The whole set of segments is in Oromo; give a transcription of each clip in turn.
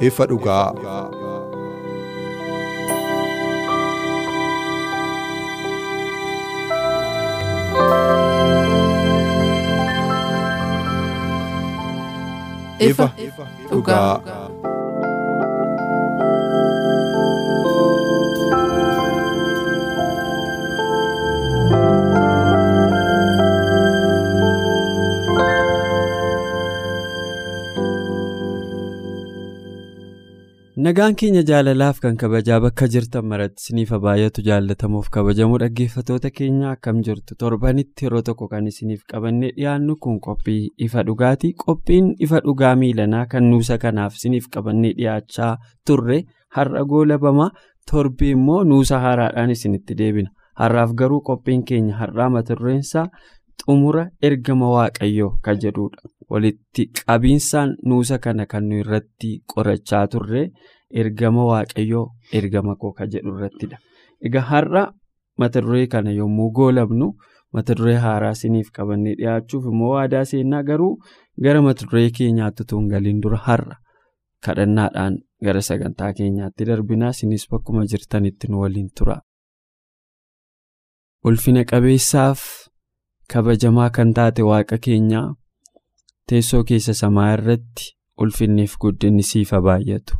Ifa dhugaa. ifa dhugaa. Nagaan keenya jaalalaaf kan kabajaa bakka jirtan maratti isiniif baay'atu jaallatamuuf kabajamoo dhaggeeffatoota keenya akkam jirtu torbanitti yeroo tokko kan isiniif qabannee dhiyaannu kun qophii ifa dhugaati. Qophiin ifa dhugaa miilanaa kan nuusa kanaaf isiniif qabannee dhiyaachaa turre har'a goolabama torbee immoo nuusa haaraadhaan isinitti deebina. Har'aaf garuu qophiin keenya har'aa mata dureensaa xumura ergama waaqayyoo kan jedhudha. walitti qabiinsaan nuusa kana kan irratti qorachaa turre ergama waaqayyoo ergama koo kan jedhu irrattidha. Egaa har'a mata duree kana yommuu goolabnu mata duree haaraa isiniif qabannee dhiyaachuuf immoo waadaa seennaa garuu gara mata duree keenyaatti utuu hin galiin dura har'a kadhannaadhaan gara sagantaa keenyaatti darbinaa isinis bakkuma jirtanitti nu waliin tura. Ulfina qabeessaaf kabajamaa kan taate waaqa keenyaa. teessoo keessa samaa irratti ulfinniif guddinni siif baay'atu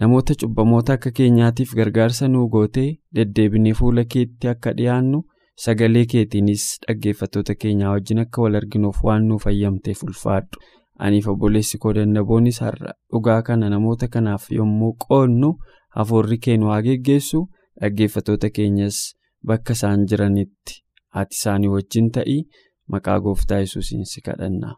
namoota cubbamoota akka keenyaatiif gargaarsa nuu gootee deddeebinee fuula keetti akka dhiyaannu sagalee keetiinis dhaggeeffattoota keenyaa wajjin akka wal arginuuf waan nuuf ayyamteef ulfaadhu. Aniif obboleessi koo dandaboonis har'a dhugaa kana namoota kanaaf yommuu qoonnu hafuurri keenya waa geggeessu. Dhaggeeffattoota keenyas bakka isaan jiranitti ati isaanii wajjin ta'ii maqaa gooftaa yesuusiin si kadhanna.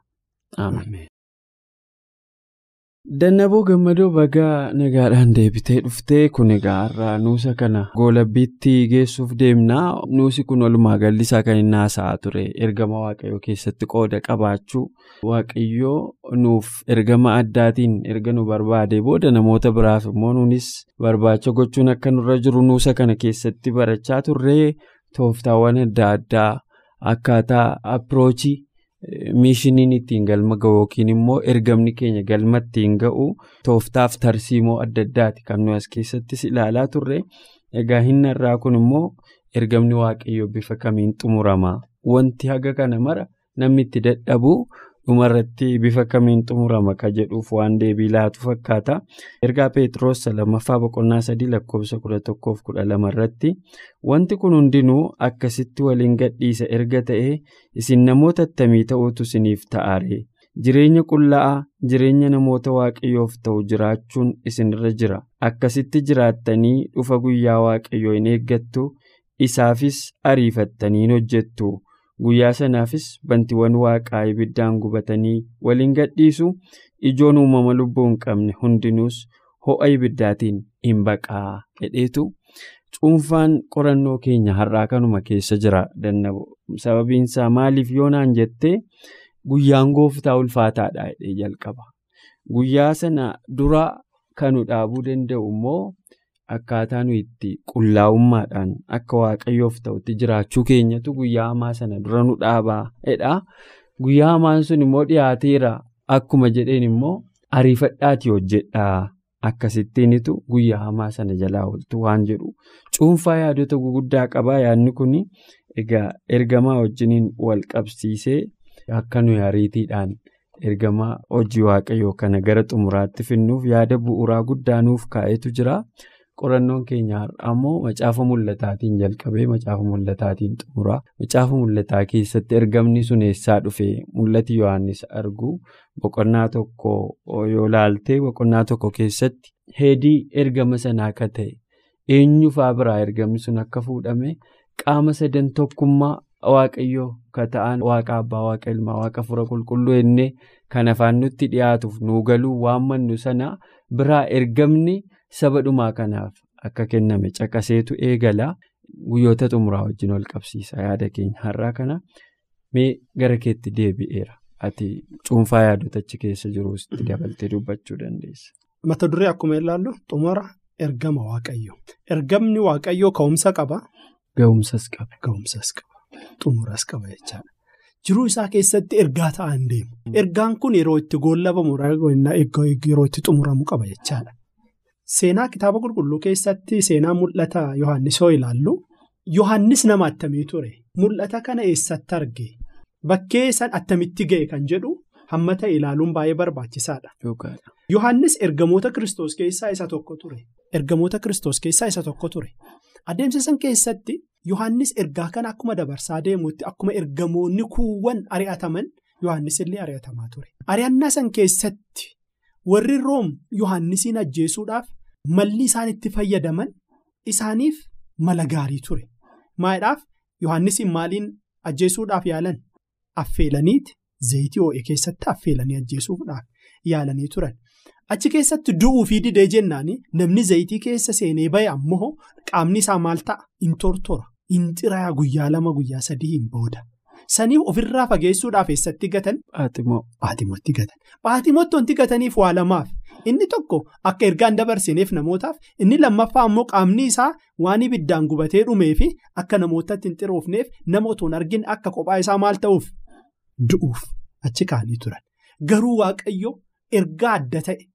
Dannaboo gammadoo bagaa nagaadhaan deebitee dhuftee kun egaa har'aa nuusa kana goolabbiitti geessuuf deemnaa nuusi kun walumaa galli isaa kan inni haasa'aa ture ergama waaqayyoo keessatti qooda qabaachuu waaqayyoo nuuf ergama addaatiin erga nu barbaade booda namoota biraaf immoo nuunis barbaacha gochuun akka nurra jiru nuusa kana keessatti barachaa turree tooftaawwan adda addaa akkaataa appiroochii. Miishiniin ittiin galma ga'u yookiin immoo ergamni keenya galma ittiin ga'u tooftaaf tarsiimoo adda addaati kan nuyi as keessattis ilaalaa turre egaa hinna irraa kun immoo ergamni waaqayyoo bifa kamiin xumurama? Wanti haga kana mara namni itti dadhabu dhumarratti bifa kamiin xumurama ka jedhuuf waan deebii laatu fakkaata ergaa peetiroos lammaffaa boqonnaa sadii lakkoofsa kudha tokkoof kudha lama irratti wanti kun hundinuu akkasitti waliin gadhiisa erga ta'e isin namoota attamii ta'uutu isiniif ta'aare jireenya qullaa'aa jireenya namoota waaqayyoof ta'u jiraachuun isinirra jira akkasitti jiraattanii dhufa guyyaa waaqayyoo hin eeggattu isaafis ariifattanii hojjettu. Guyyaa sanaafis bantiiwwan waaqaa ibiddaan gubatanii waliin gadhiisu ijoon uumama lubbuu hin qabne hundinuus ho'a ibiddaatiin hin baqaa jedheetu cuunfaan qorannoo keenya har'aa kanuma keessa jira dandabu sababiinsaa maaliif yoonaan jettee guyyaan gooftaa ulfaataadha jedhee jalqaba guyyaa sana dura kanu dhaabuu danda'u immoo. Akkaataa nuyi itti qullaa'ummaadhaan akka waaqayyoof ta'utti jiraachuu keenyatu guyyaa hamaa sana dura nu dhaabaa Guyyaa hamaan sun immoo dhiyaateera akkuma jedheen immoo ariifadhaatii hojjedhaa akkasittiinitu guyyaa hamaa sana jalaa ooltu waan jedhu. Cuunfaa yaadota guguddaa qabaa yaadni kun egaa ergamaa wajjiniin wal qabsiisee akka nuyi ariitiidhaan ergamaa hojii waaqayyoo kana gara xumuraatti finnuuf yaada bu'uuraa guddaa nuuf kaa'etu jira. Qorannoon keenya ammoo macaafa mul'ataatiin jalqabee macaafa mul'ataatiin xumuraa macaafa mul'ataa keessatti ergamni sun eessaa dhufe mul'ati yohannis argu. Boqonnaa tokko yoo laaltee boqonnaa tokko keessatti heedii ergama sanaa akka ta'e. Eenyufaa biraa? Ergamni sun akka fuudhame qaama sadan tokkummaa waaqayyoo ka ta'an waaqa abbaa waaqa ilmaa waaqa fura qulqulluu ennee kan afaan nutti dhiyaatuuf nuu galuu waammannu sana biraa ergamni saba dhumaa kanaaf akka kenname caqaseetu eegala guyyoota xumuraa wajjin wal qabsiisa yaada keenya har'aa kana mee gara keetti deebi'eera ati cuunfaa yaadota achi keessa jirus dabaltee dubbachuu dandeessa. mata duree akkuma ilaallu xumura ergama waaqayyo ergamni waaqayyoo ka'umsa qaba. Ga'umsas qaba. Ga'umsas qaba. Xumuras qaba jechaadha. Jiruu isaa keessatti ergaa ta'an deemu. Ergaan kun yeroo itti goollabamu yeroo itti xumuramu qaba jechaadha. Seenaa kitaaba qulqulluu keessatti seenaa mul'ata Yohaannis yoo ilaallu Yohaannis nama attamii ture. Mul'ata kana eessatti arge? Bakkee san attamitti ga'e kan jedhu hamma ta'e ilaaluun baay'ee barbaachisaadha. Yohaannis ergamoota Kiristoos keessaa isa tokko ture. Ergamoota Kiristoos keessaa isa tokko ture. Adeemsa san keessatti Yohaannis ergaa kana akkuma dabarsaa deemuutti akkuma ergamoonni kuuwwan ari'ataman Yohaannis illee ari'atamaa ture. Ari'annaa san keessatti warri room Yohaannisiin ajjeesuudhaaf malli isaan itti fayyadaman isaaniif mala gaarii ture. Maayidhaaf Yohaannisiin maaliin ajjeesuudhaaf yaalan? Affeelaniiti zayitii ho'e keessatti affeelanii ajjeesuudhaaf yaalanii turan. Achi keessatti du'uu fi didee jennaan namni zayitii keessa seenee bahe ammoo qaamni isaa maal ta'a? In tortora. In xiraaya guyyaa lama guyyaa sadii hin booda. Saniif ofirraa fageessuudhaaf eessatti gatan? Phaaximootti gatan. Phaaximootti wanti gataniif waa lamaaf. Inni tokko akka ergaan dabarsineef namootaaf inni lammaffaa ammoo qaamni isaa waan ibiddaan gubatee dhumee fi akka namootatti hin xiroofneef nama otoo hin argin akka kophaa isaa maal ta'uuf? Du'uuf achi kaanii turan. Garuu waaqayyo ergaa adda ta'e.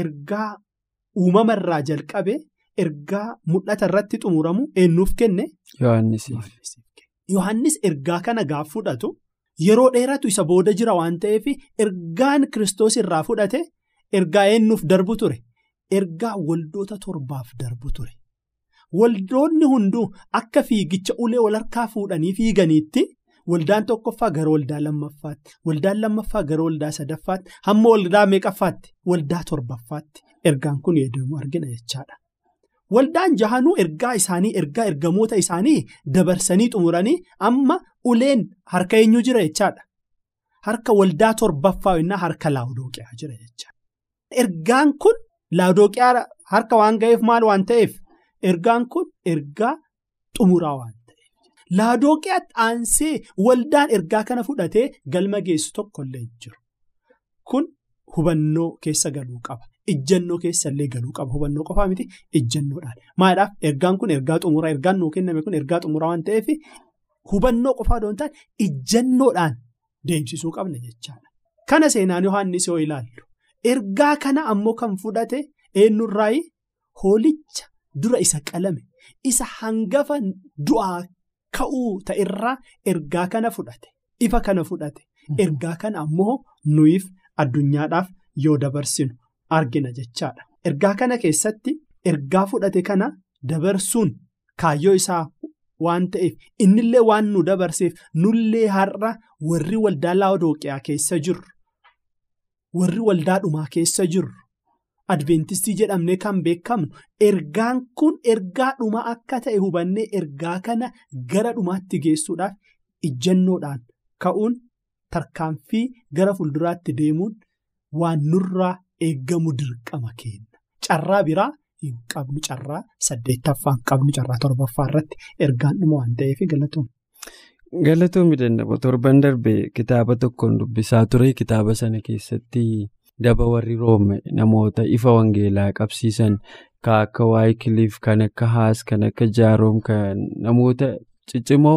Ergaa uumamarraa jalqabe ergaa mul'ata irratti xumuramu eenyuuf kenne. Yohaannis ergaa kana gaaf fudhatu yeroo dheeratu isa booda jira waan ta'eef ergaan kiristoos irraa fudhate ergaa eenyuuf darbu ture ergaa waldoota torbaaf darbu ture. Waldoonni hunduu akka fiigicha ulee wal harkaa fuudhanii fiiganiitti. Waldaan tokkoffaa gara waldaa lammaffaatti waldaan lammaffaa gara waldaa sadaffaatti hamma waldaa meeqaffaatti waldaa torbaffaatti ergaan kun eedamu argina jechaadha. Waldaan jahanuu ergaa isaanii ergaa ergamoota isaanii dabarsanii xumuranii amma uleen harka eenyu jira jechaadha. Harka waldaa torbaffaa yennaa harka laawudooqiyaa jira jechaadha. Ergaan kun laawudooqiyaa harka waan ga'eef maal waan ta'eef ergaan kun ergaa xumuraa waan Laadooqiyaatti aansee waldaan ergaa kana fudhatee galma geessu tokkollee hin jiru. Kun hubannoo keessa galuu qaba. Ijjannoo keessallee galuu qaba. Hubannoo qofaa miti ijjannoodhaan. Maaliidhaaf ergaan kun ergaa xumuraa ergaan nuu kenname kun ergaa xumuraa waan ta'eef hubannoo qofaa doon ta'an ijjannoodhaan deemsisuu qabna jechaadha. Kana seenaan Yohaannis yoo ilaallu ergaa kana ammoo kan fudhate eenyurraayi hoolicha dura isa qalame isa hangafa du'aa. Ka'uu ta'erraa ergaa kana fudhate ifa kana fudhate ergaa kana ammoo nuyiif addunyaadhaaf yoo dabarsinu argina jechaadha. Ergaa kana keessatti ergaa fudhate kana dabarsuun kaayyoo isaa waan ta'eef innillee waan nu dabarseef nullee har'a warri waldaa laawudooqiyaa keessa jirru warri waldaa dhumaa keessa jirru. Adventistii jedhamnee kan beekamnu ergaan kun ergaa dhumaa akka ta'e hubannee ergaa kana gara dhumaatti geessuudhaaf ijjannoodhaan ka'uun tarkaanfii gara fuulduraatti deemuun waan nurraa eeggamu dirqama kenna. Carraa biraa hin qabnu carraa saddeettaffaa hin qabnu carraa torbaffaa irratti ergaan dhuma waan ta'eef galatoomna. Galatoomii danda'u torban darbee kitaaba tokkoon dubbisaa ture kitaaba sana keessatti. Daba warri roome namoota ifa wangeelaa qabsiisan kan akka waayikiliif kan akka haas kan akka jaaroom kan namoota ciccimoo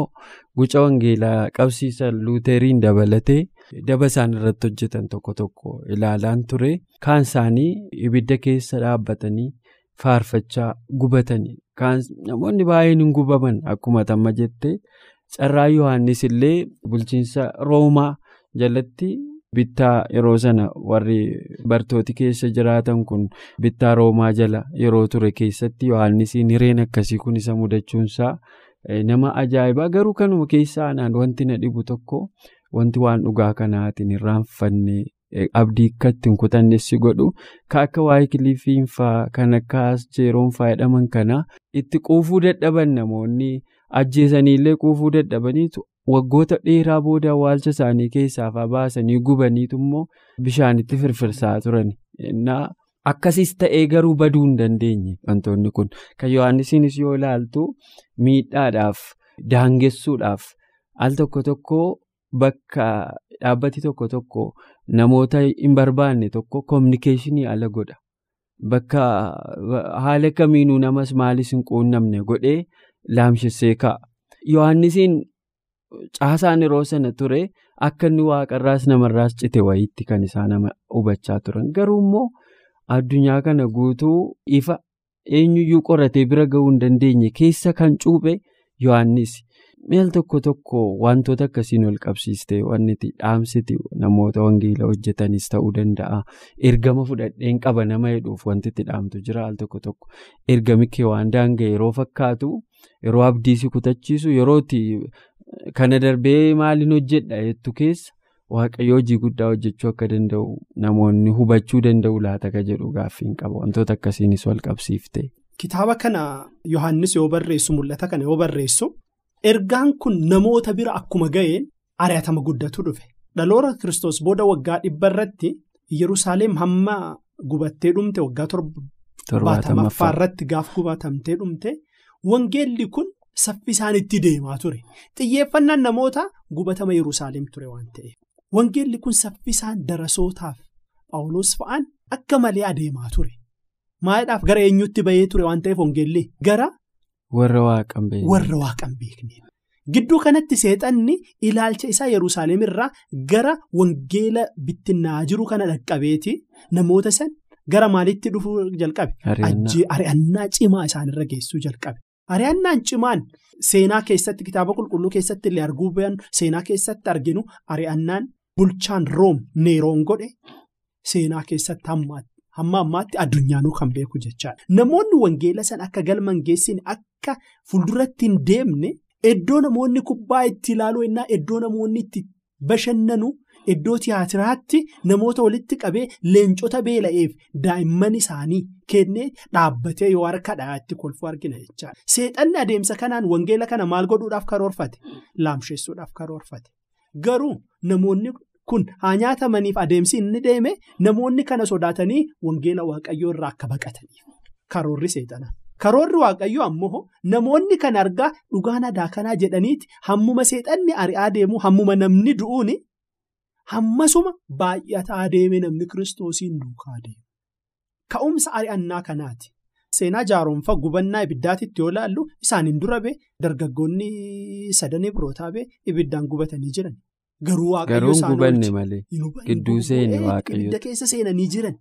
guca wangeelaa qabsiisan luuteriin dabalatee daba isaan irratti hojjetan tokko tokko ilaalaan ture. Kaan isaanii ibidda keessa dhaabbatanii faarfachaa gubatanii. Kaan namoonni baay'een hin gubaman akkuma tamma jettee carraa yohaannis illee bulchiinsa roomaa jalatti. Bittaa yeroo sana warri bartooti keessa jiraatan kun bittaa roomaa jala yeroo ture keessatti yohaannisiin hireen akkasii kun isa mudachuunsaa. Nama ajaa'ibaa garuu kanuma keessaa anaan wanti na dhibu tokko wanti waan dhugaa kanaatiin irraanfannee abdii akka ittiin kutanneessi godhu kan akka waa'ee kiliifiin fa'aa kan akka jeeroon fa'aa jedhaman kana itti quufuu dadhaban namoonni ajjeesaniillee quufuu dadhabaniitu waggoota dheeraa booda awwaalcha isaanii keessaa fa'aa baasanii gubaniitu immoo bishaanitti firfirsaa turan. Akkasiis ta'ee garuu baduu hin dandeenye wantoonni kun kan Yohaannisiinis yoo ilaaltu miidhaadhaaf daangessuudhaaf al tokko tokko bakka dhaabbati tokko tokko namoota hin barbaanne tokko kominikeeshinii ala godha. Bakka haala kamiinuu namas maalis hin quunnamne godhee laamshessee kaa'a. Yohaannisiin caasaan yeroo sana ture akka inni waaqarraas namarraas cite wayiitti kan isaa nama hubachaa turan garuu immoo. Addunyaa kana guutuu ifa eenyuyyuu qoratee bira ga'uu hin dandeenye keessa kan cuuphe Yohaannis mi'a tokko tokko wantoota akkasiin wal qabsiistee wanti dhaamsiti namoota wangeela hojjetanis ta'uu danda'a. Ergama fudhadheen qaba nama jedhuuf wanti itti dhaamtu jira al tokko tokko ergami kee waan daanga'e yeroo fakkaatu yeroo abdiisi kutachiisu yerootti kana darbee maaliin hojjedha jettu keessa. Waaqayyo hojii guddaa hojjechuu akka danda'u namoonni hubachuu danda'u laata ka jedhu gaaffiin qaba wantoota akkasiinis wal qabsiifte. Kitaaba kana Yohaannis yoo barreessu mul'ata kana yoo barreessu ergaan kun namoota bira akkuma ga'een ari'atama guddatu dhufe dhaloora kiristoos booda waggaa dhibba irratti Yerusaalem hamma gubattee dhumte waggaa torbaatamaffaa irratti gaaf gubatamtee dhumte wangeelli kun saffisaan itti deemaa ture xiyyeeffannaan namoota gubatama Yerusaalem ture waan ta'eef. Wangeelli kun saffisaan darasootaaf Phaawulos fa'aan akka malee adeemaa ture. Maaliidhaaf gara eenyutti bahee ture waan ta'eef wangeelli gara. Warra waaqan beekne. Warra waaqan beekne. Gidduu kanatti seexanni ilaalcha isaa Yerusaalem irraa gara wangeela bittinnaa jiru kana dhaqqabeeti namoota san gara maalitti dhufuu jalqabe. Ari'annaa cimaa isaanirra geessuu jalqabe. Ari'annaan cimaan seenaa keessatti kitaaba qulqulluu keessatti illee arguu bayan seenaa keessatti arginu ari'annaan bulchaan room neeroon godhe seenaa keessatti hamma ammaatti addunyaanuu kan beeku jechaadha. Namoonni wangeela san akka galman geessine akka fuulduratti hin deemne iddoo namoonni kubbaa itti ilaaluu innaa iddoo namoonni itti bashannanu iddoo tiyaatiraatti namoota walitti qabee leencota beela'eef daa'imman isaanii kennee dhaabbatee yoo harka dhayaatti kolfuu argina jechaadha. Seexanni adeemsa kanaan wangeela kana maal godhuudhaaf karoorfate? Laamsheessuudhaaf karoorfate. Garuu namoonni kun haa nyaatamaniif adeemsi inni deeme namoonni kana sodaatanii wangeela waaqayyoo irraa akka baqataniif karoorri seexana. Karoorri waaqayyoo ammoo namoonni kan argaa dhugaan adaa kanaa jedhaniiti hammuma seexanni ari'aa deemu hammuma namni du'uuni hammasuma baay'ataa deeme namni kiristoosiin duukaa deemu. Ka'umsa ari'annaa kanaati. Seenaa jaaroonfa gubannaa ibiddaatitti yoo laallu isaaniin dura bee dargaggoonni sadanii birootaa bee ibiddaan gubatanii jiran. Garuu waaqayyo isaan gubanne malee gidduu seene waaqayyo. Ibidda keessa seenanii jiran.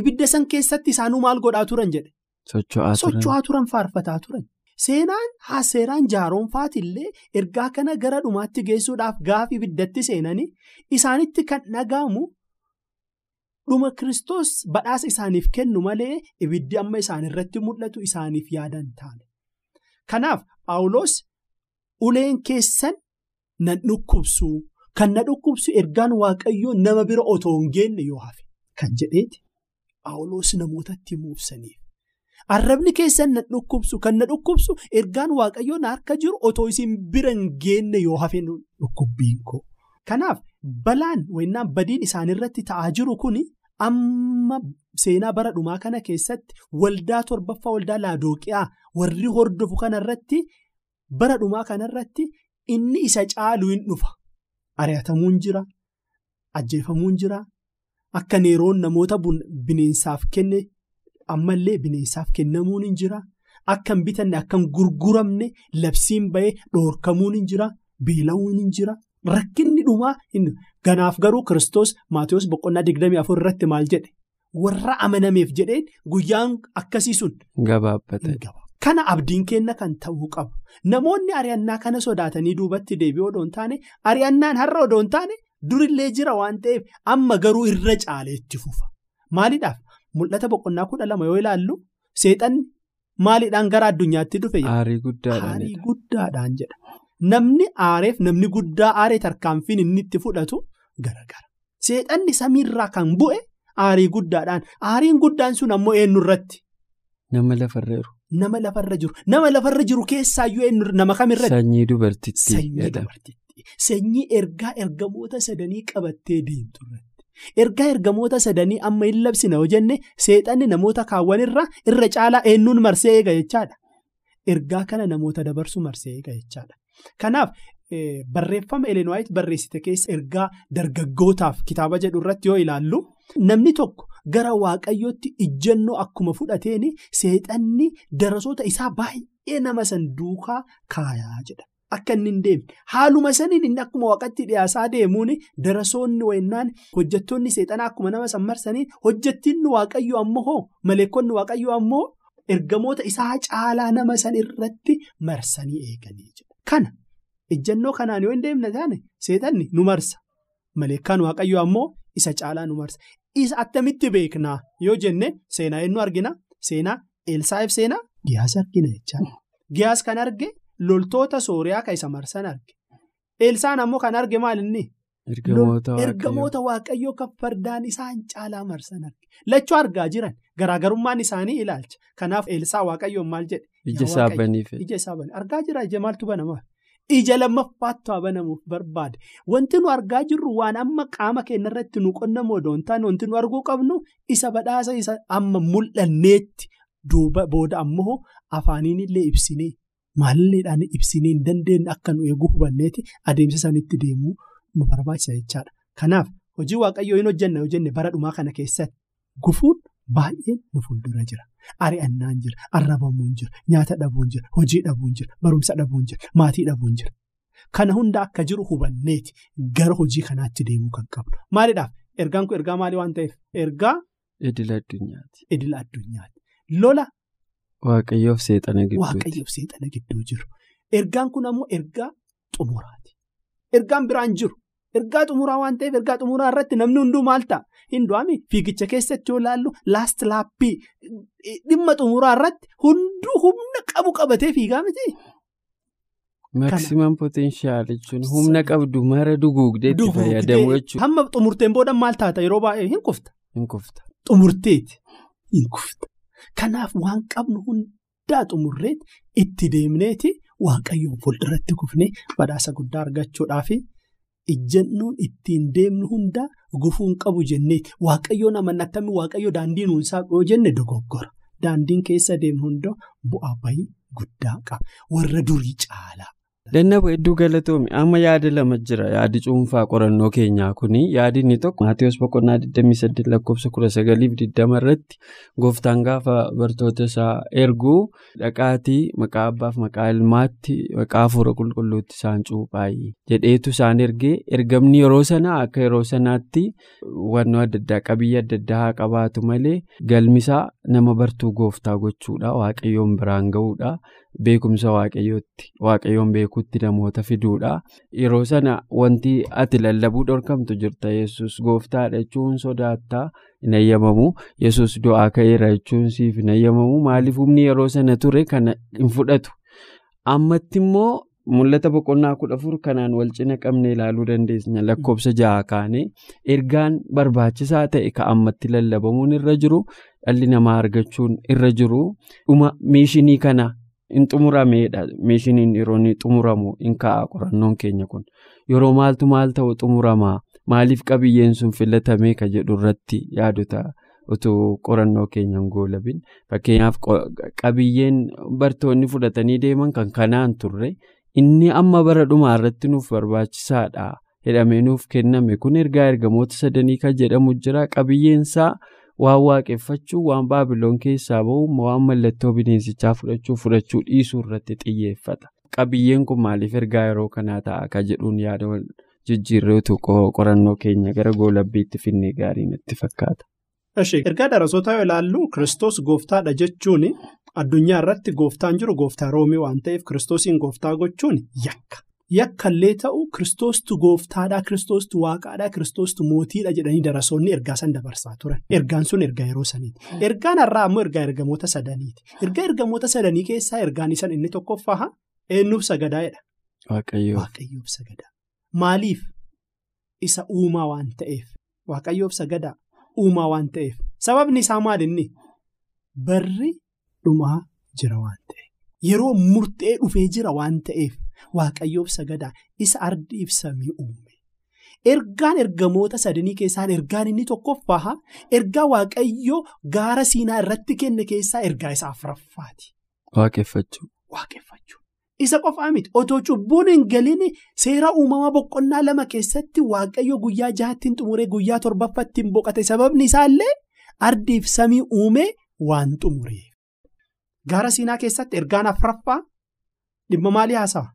Ibidda san keessatti isaanuu maal godhaa turan jedhe. Socho'aa turan faarfataa turan. Seenaan haaseeraan jaaroonfaatillee ergaa kana gara dhumaatti geessuudhaaf gaaf ibiddatti seenanii isaanitti kan dhaga'amu dhuma kiristoos badhaasa isaaniif kennu malee ibiddi amma isaanirratti mul'atu isaaniif yaadan taane. Kanaaf Phaawulos uleen keessan nan dhukkubsu kan na dhukkubsu ergaan waaqayyoo nama bira otoo hin geenne yoo hafe kan jedheeti Phaawulos namootatti himuufsaniif. Arrabni keessan na dhukkubsu kan na dhukkubsu ergaan waaqayyoo na harka jiru otoo isin bira hin geenne yoo hafe dhukkubbiin koo. Kanaaf balaan wayinaan badiin isaanirratti ta'aa jiru kun amma seenaa bara dhumaa kana keessatti waldaa torbaffaa waldaa laadooqiyaa warri hordofu kanarratti bara dhumaa kanarratti inni isa caalu hin dhufa. Ari'atamuun jira, ajjeefamuun jira, akka neeroon namoota bineensaaf kenne. Ammallee bineensaaf kennamuun hin jira. Akka hin bitanne akka hin gurguramne labsiin bahee dhoorkamuun hin jira beela'uun hin jira. Rakkinni dhumaa ganaaf garuu kiristoos maatiyoos boqonnaa 24 irratti maal jedhe? Warra amanameef jedheen guyyaan akkasii sun. Kana abdiin kenna kan ta'uu qabu. Namoonni ari'annaa kana sodaatanii duubatti deebi'uu odoo hin taane ari'annaan har'a odoo hin taane durillee jira waan ta'eef amma garuu irra caaleetti fufa. Maaliidhaaf. Mul'ata boqonnaa kudha lama yoo ilaallu seexanni maaliidhaan gara addunyaatti dhufe. Aarii guddaadhaan. Jedha. Namni aareef namni guddaa aaree tarkaanfiin inni itti fudhatu garagara. Seexanni samiirraa kan bu'e aarii guddaadhaan. Aariin guddaan sun ammoo eenyu irratti? Nama lafarra jiru. Nama lafarra jiru. Nama lafarra jiru keessaayyuu eenyu nama kamirratti? Sanyii dubartittii. Sanyii ergaa ergamoota sadanii qabattee deemtu irratti. Ergaa ergamoota sadanii amma hin labsina yoo jenne seexanni namoota kaawwanirra irra caalaa eenyuun marsee eega jechaadha. Ergaa kana namoota dabarsu marsee eega jechaadha. Kanaaf barreeffama Elen Waayit barreessite keessa ergaa dargaggootaaf kitaaba jedhu irratti yoo ilaallu namni tokko gara waaqayyootti ijjannoo akkuma fudhateen seexanni darasoota isaa baay'ee nama san duukaa kaayaa jedha. Akka inni hin deemne haaluma saniin inni akkuma waaqatti dhiyaasaa deemuun darasoonni wayinaan hojjettoonni seexanaa akkuma nama san marsanii hojjettiinni waaqayyo ammoo hoo maleekonni waaqayyo ammoo ergamoota isaa caalaa nama san irratti marsanii eeganii jira. Kana ejjennoo kanaan yoo hin deemne taane seexanni nu marsa maleekkaan waaqayyo ammoo isa caalaa nu marsa. Isa attamitti beeknaa yoo jenne seenaa eenyu argina seenaa Elsaa'iif seenaa Giyaas argina jechaadha. Giyaas kan arge. Loltoota sooriyaa kan isa marsan arge. Eelsaan ammoo kan arge maal inni? Ergamoota waaqayyoo. Kan fardaan isaan caalaa marsan arge. Lachuu argaa jiran garaagarummaan isaanii ilaalcha. Kanaaf eelsaa waaqayyoon maal jedhe? Ija isaa baniif. Ija isaa bane. Argaa jira ija maaltu banama? Ija lammaffaattu haa banamuuf barbaade. Wanti nu argaa jirru waan amma qaama keenya irratti nu hin taane wanti nu arguu qabnu isa badhaasa isa amma mul'anneetti booda ammoo afaaniin illee ibsinee. Maalleedhaan ibsinee hin dandeenye akka nu eeguu hubanneeti adeemsa sanitti deemuu nu barbaachisa jechaadha. Kanaaf hojii waaqayyoo hin hojjenna yoo jenne bara dhumaa kana keessatti gufuun baay'een nu fuuldura jira. Ari'annaan jira, arrabamuun jira, nyaata dhabuun jira, hojii dhabuun jira, barumsa dhabuun jira, maatii dhabuun jira. Kana hunda akka jiru hubanneeti gara hojii kanaatti deemuu kan qabnu. Maaliidhaaf ergaan kun ergaa maalii waan ta'eef? Ergaa idila addunyaati. Lola. Waaqayyoof seexana gidduuti. Waaqayyoof seexana gidduu jiru. Ergaan kun ammoo ergaa xumuraati. Ergaan biraan jiru. Ergaa xumuraa waan ta'eef ergaa xumuraa irratti namni hunduu maal ta'a? Hindu'aami fiigicha keessatti yoo ilaallu laast laappii dhimma xumuraa irratti hunduu humna qabu qabatee fiigaa miti. Maksimaam potenshaal jechuun humna qabdu mara duguugdeetti fayyadamu jechuudha. Hamma xumurteen booda maal taata yeroo baay'ee hin kufta. Hin kufta. Xumurteeti hin kufta. Kanaaf waan qabnu hundaa xumurreeti itti deemneeti waaqayyoon fuulduratti kufnee badhaasa guddaa argachuudhaaf ijjannoon ittiin deemnu hundaa gufuun qabu jenneeti waaqayyoon amanatami waaqayyo daandii nuunsaa yoo jenne dogoggora. Daandiin keessa deemnu hundaa bu'aa bayii guddaa qaba. Warra durii caalaa. Dannaba hedduu galatoomi amma yaada lama jira yaadi cuunfaa qorannoo keenyaa kuni yaadi inni tokko Maatiyus boqonnaa 28 lakkoofsa 1920 irratti gooftaan gaafa bartoota isaa erguu dhaqaatii maqaa abbaaf maqaa ilmaatti maqaa hafuura qulqulluutti isaan cuuphaayii jedheetu isaan ergee ergamni yeroo sanaa akka yeroo sanaatti wannoo adda addaa qabiyyee adda addaa haa qabaatu malee galmisaa nama bartuu gooftaa gochuudha waaqayyoon biraan ga'uudha. Beekumsa waaqayyootti waaqayyoon beekuutti namoota fiduudha. Yeroo sana wanti ati lallabuu dhorkamtu jirta yesus gooftaadha jechuun sodaattaa hin ayyamamu. Yesus du'aa ka'eera jechuun siif hin ayyamamu. Maaliif humni yeroo sana ture kana hin fudhatu? Ammatti immoo mul'ata boqonnaa kudha afur kanaan wal cina qabnee ilaaluu dandeenya. Lakkoofsa jaha kaane ergaan barbaachisaa ta'e ka ammatti lallabamuun irra jiru dhalli namaa argachuun irra jiru dhuma miishinii kana. In xumurameedha meeshiniin yeroo inni xumuramu in ka'a qorannoon keenya kun. Yeroo maaltu maal ta'u xumuramaa maaliif qabiyyeen sun filatamee ka jedhu irratti yaadota utuu qorannoo keenyan goolabin? Fakkeenyaaf qabiyyeen bartoonni fudhatanii deeman kan kanaan turre inni amma bara dhumaa irratti nuuf barbaachisaadha. Jedhamee nuuf kenname kun ergaa ergamoota sadanii kan jedhamu jira qabiyyeensaa. Waan waaqeffachuu waan baabiloon keessaa bahu waan mallattoo bineensichaa fudhachuu fudhachuu dhiisuu irratti xiyyeeffata. Qabiyyeen kun maaliif ergaa yeroo kanaa ta'a ka jedhuun yaada jijjiirreetu qorannoo keenya gara goolabbiitti finnee gaarii natti fakkaata. Ergaa darasoota yoo ilaallu kiristoos gooftaadha jechuun addunyaa irratti gooftaan jiru gooftaa roomii waan ta'eef kiristoosiin gooftaa gochuun yakka. Yakkallee ta'u kiristoostu gooftaadhaa kiristoostu waaqaadhaa kiristoostu mootiidha jedhanii darasoonni ergaa san dabarsaa turan. Ergaan sun ergaa yeroo saniiti. Ergaan har'aa ammoo ergaa ergamoota sadaniiti. Ergaa ergamoota sadanii keessaa ergaan isan inni tokkoffaa eenyuuf sagadaa'edha. Waaqayyoo. Waaqayyoof sagadaa. Maaliif isa uumaa waan ta'eef waaqayyoof sagadaa uumaa waan ta'eef sababni isaa maalinni barri dhumaa jira waan ta'eef yeroo murtee dhufee jira waan ta'eef waaqayyoof sagadaa isa ardiif samii uume. Ergaan ergamoota sadanii keessaa ergaan inni tokkoffaa ergaa waaqayyoo gaara siinaa irratti kenne keessaa ergaa isaa afuraffaati. Waaqeffachuu. Waaqeffachuu. Isa qofaa miti otoo cubbuun hin galin seera uumamaa boqonnaa lama keessatti waaqayyo guyyaa jahattiin xumuree guyyaa torbaffattiin boqote sababni isaallee ardiif samii uume waan xumuree. Gaara siinaa keessatti ergaan afuraffaa dhimma maalii haasawa?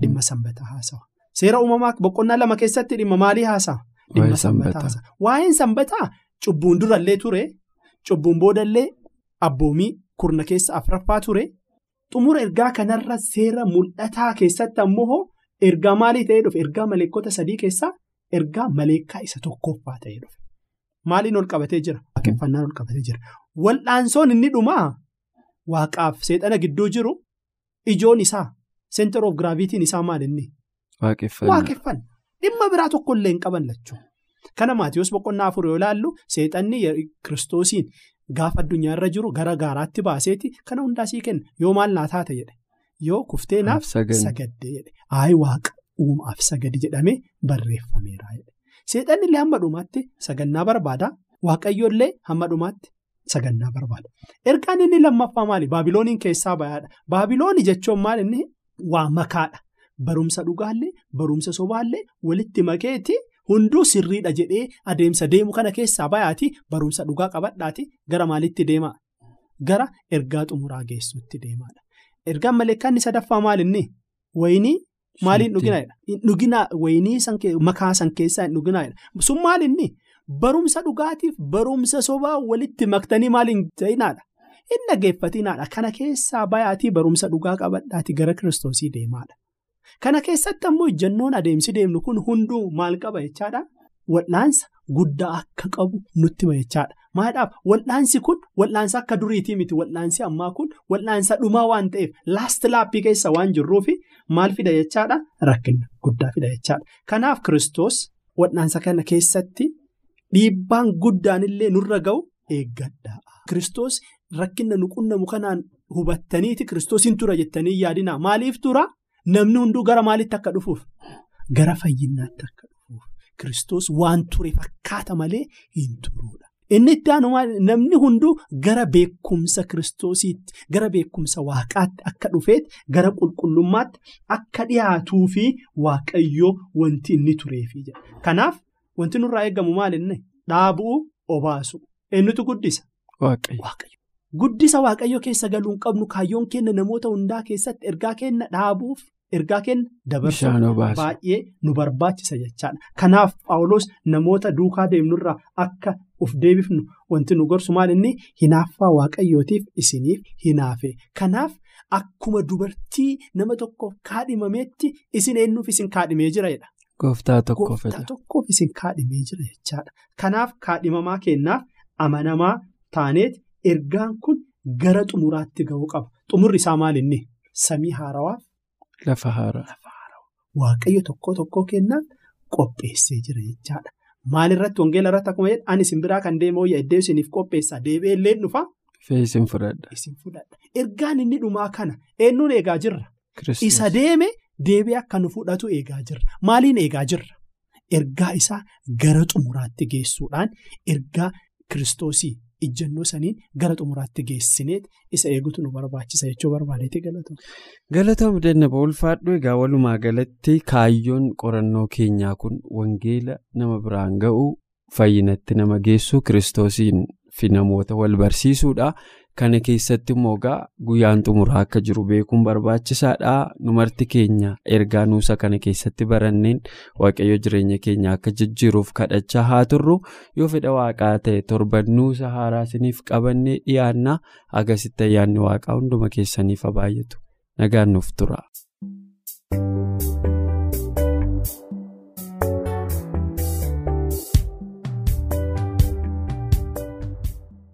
Dhimma sanbataa haasawa. Seera uumamaa boqonnaa lama keessatti dhimma maalii haasawa? Dhimma sanbataa haasawa. Waa'een sanbataa cubbuun durallee ture cubbuun boodallee abboomii kurna keessa afuraffaa ture. Xumura ergaa kanarra seera mul'ataa keessatti ammoo ergaa maalii ta'ee dhufe? Ergaa maleekota sadii keessaa ergaa maleekaa isa tokkoffaa ta'ee dhufe. Maaliin ol qabatee jira? Waaqeffannaan ol qabatee jira. Wal'aansoon inni dhumaa waaqaaf seexana gidduu jiru ijoon isaa center of gravity isaa maalinni? Waaqeffannaa. Dhimma biraa tokkollee hin qaban lachuu. Kana Maatiyoos boqonnaa afur yoo ilaallu seexanni kiristoosiin. Gaafa addunyaarra jiru gara gaaraatti baaseeti kana hundaa sii kenna yoo maal naa taate jedhe yoo kuftee naaf sagadde jedhe ayi waaqa uumaaf sagadi jedhamee barreeffameera jedhe seexanni illee hamma dhumaatti sagannaa barbaada waaqayyoollee hamma dhumaatti sagannaa barbaada ergaan inni lammaffaa maali baabilooniin keessaa bayaadha baabilooni jechuun maal inni waa makaadha barumsa dhugaallee barumsa sobaallee walitti makeeti. Hunduu sirriidha jedhee adeemsa deemu kana keessaa bayaati barumsa dhugaa qabadhaati gara maalitti deemaa? Gara ergaa xumuraa geessuutti deemaadha. Ergaan maleekkaan sadaffaa maalinni? Wayinii maaliin dhuginaadha? Dhugina wayinii makaa san keessaa hin dhuginaadha. Sun maalinni? Barumsa dhugaatiif barumsa sobaa walitti maktanii maaliin ta'inaadha? Hin dhageeffatinaadha. Kana keessaa bayaatii barumsa dhugaa qabadhaati gara kiristoosii deemaadha. Kana keessatti ammoo ejjennoon adeemsi deemnu kun hunduu maal qaba jechaadha? Wal'aansa guddaa akka qabu nutti hima jechaadha. Maadhaaf wal'aansi kun wal'aansa akka duriitii miti wal'aansi ammaa kun wal'aansa dhumaa waan ta'eef laast laappii keessa waan jirruufi maal fida jechaadha? Rakkina guddaa fida jechaadha. Kanaaf kiristoos wal'aansa kana keessatti dhiibbaan guddaan illee nurra ga'u eeggadha. Kiristoos rakkina nu qunnamu kanaan hubattaniiti kiristoosiin tura jettanii yaadina maaliif tura? Namni hunduu gara maalitti akka dhufuuf? Gara fayyinaatti akka dhufuuf. Kiristoos waan ture fakkaata malee hin turuudha. Inni itti aanu namni hunduu gara beekumsa kiristoosiitti, gara beekumsa waaqaatti akka dhufeet, gara qulqullummaatti akka dhiyaatuu fi waaqayyoo wanti inni tureefi jedha. Kanaaf wanti nurraa eegamu maalinni? Dhaabuu obaasu. Eenyutu guddisa? Waaqayyo. Guddisa waaqayyo keessa galuu hin qabnu kaayyoon kenna namoota hundaa keessatti ergaa kenna dhaabuuf ergaa kenna dabarsuuf baay'ee nu barbaachisa jechaadha. Kanaaf Paawulos namoota duukaa deemnurraa akka of deebifnu wanti nu gorsu maal inni hinaaffaa waaqayyootiif isiniif hinaafe. Kanaaf akkuma dubartii nama tokkoof kaadhimameetti isin eenyuuf isin kaadhimee jira jedha. Gooftaa tokkoof isin kaadhimee jira jechaadha. Kanaaf kaadhimamaa kennaaf amanamaa taaneeti. Ergaan kun gara xumuraatti ga'uu qaba. Xumurri isaa maal inni? Samii haarawaaf. Lafa haaraa. Waaqayyo tokko tokko kennaan qopheessee jira jechaadha. Maal irratti wangeela irratti akkuma jedhu ani isin biraa kan deemu wayya iddoo isiniif qopheessaa deebi'ee illee dhufa. Isin fudhadha. Ergaan inni dhumaa kana eenyuun eegaa jirra? Isa deeme deebi'ee akka nu fudhatu eegaa jirra. Maaliin eegaa jirra? Ergaa isaa gara xumuraatti geessuudhaan ergaa kiristoosii. Ijjannoo saniin gara xumuraatti geessineet isa eegutu nu barbaachisa jechuu barbaadeeti galatoom. Galatoom dannaba ulfaadhu egaa walumaa galatti kaayyoon qorannoo keenyaa kun wangeela nama biraan ga'u fayyinatti nama geessu kiristoosiin fi namoota wal barsiisuudha. Kana keessatti immoo egaa guyyaan xumuraa akka jiru beekuun barbaachisaadha. Numarti keenya ergaa nuusa kana keessatti baranneen waaqayyo jireenya keenya akka jijjiiruuf kadhachaa haa turru. Yoo fedha waaqaa ta'e torban nuusa haaraa isiniif qabannee dhiyaanna. Agasitti ayyaanni waaqaa hunduma keessaniif haa baay'atu. Nagaan nuuf tura.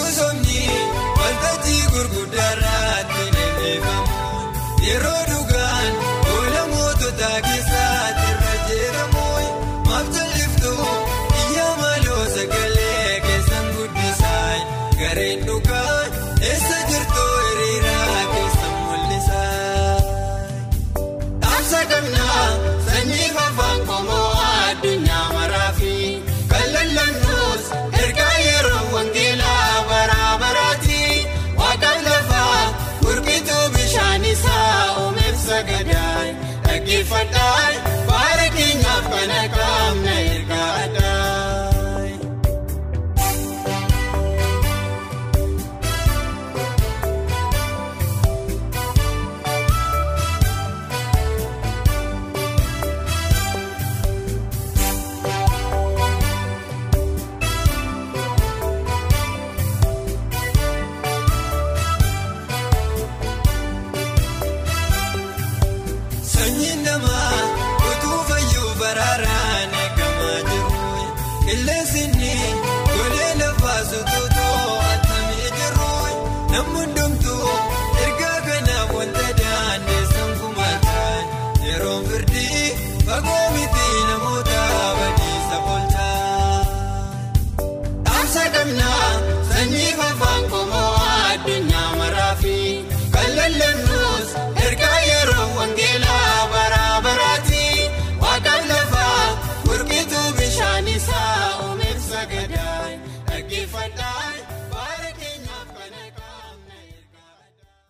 was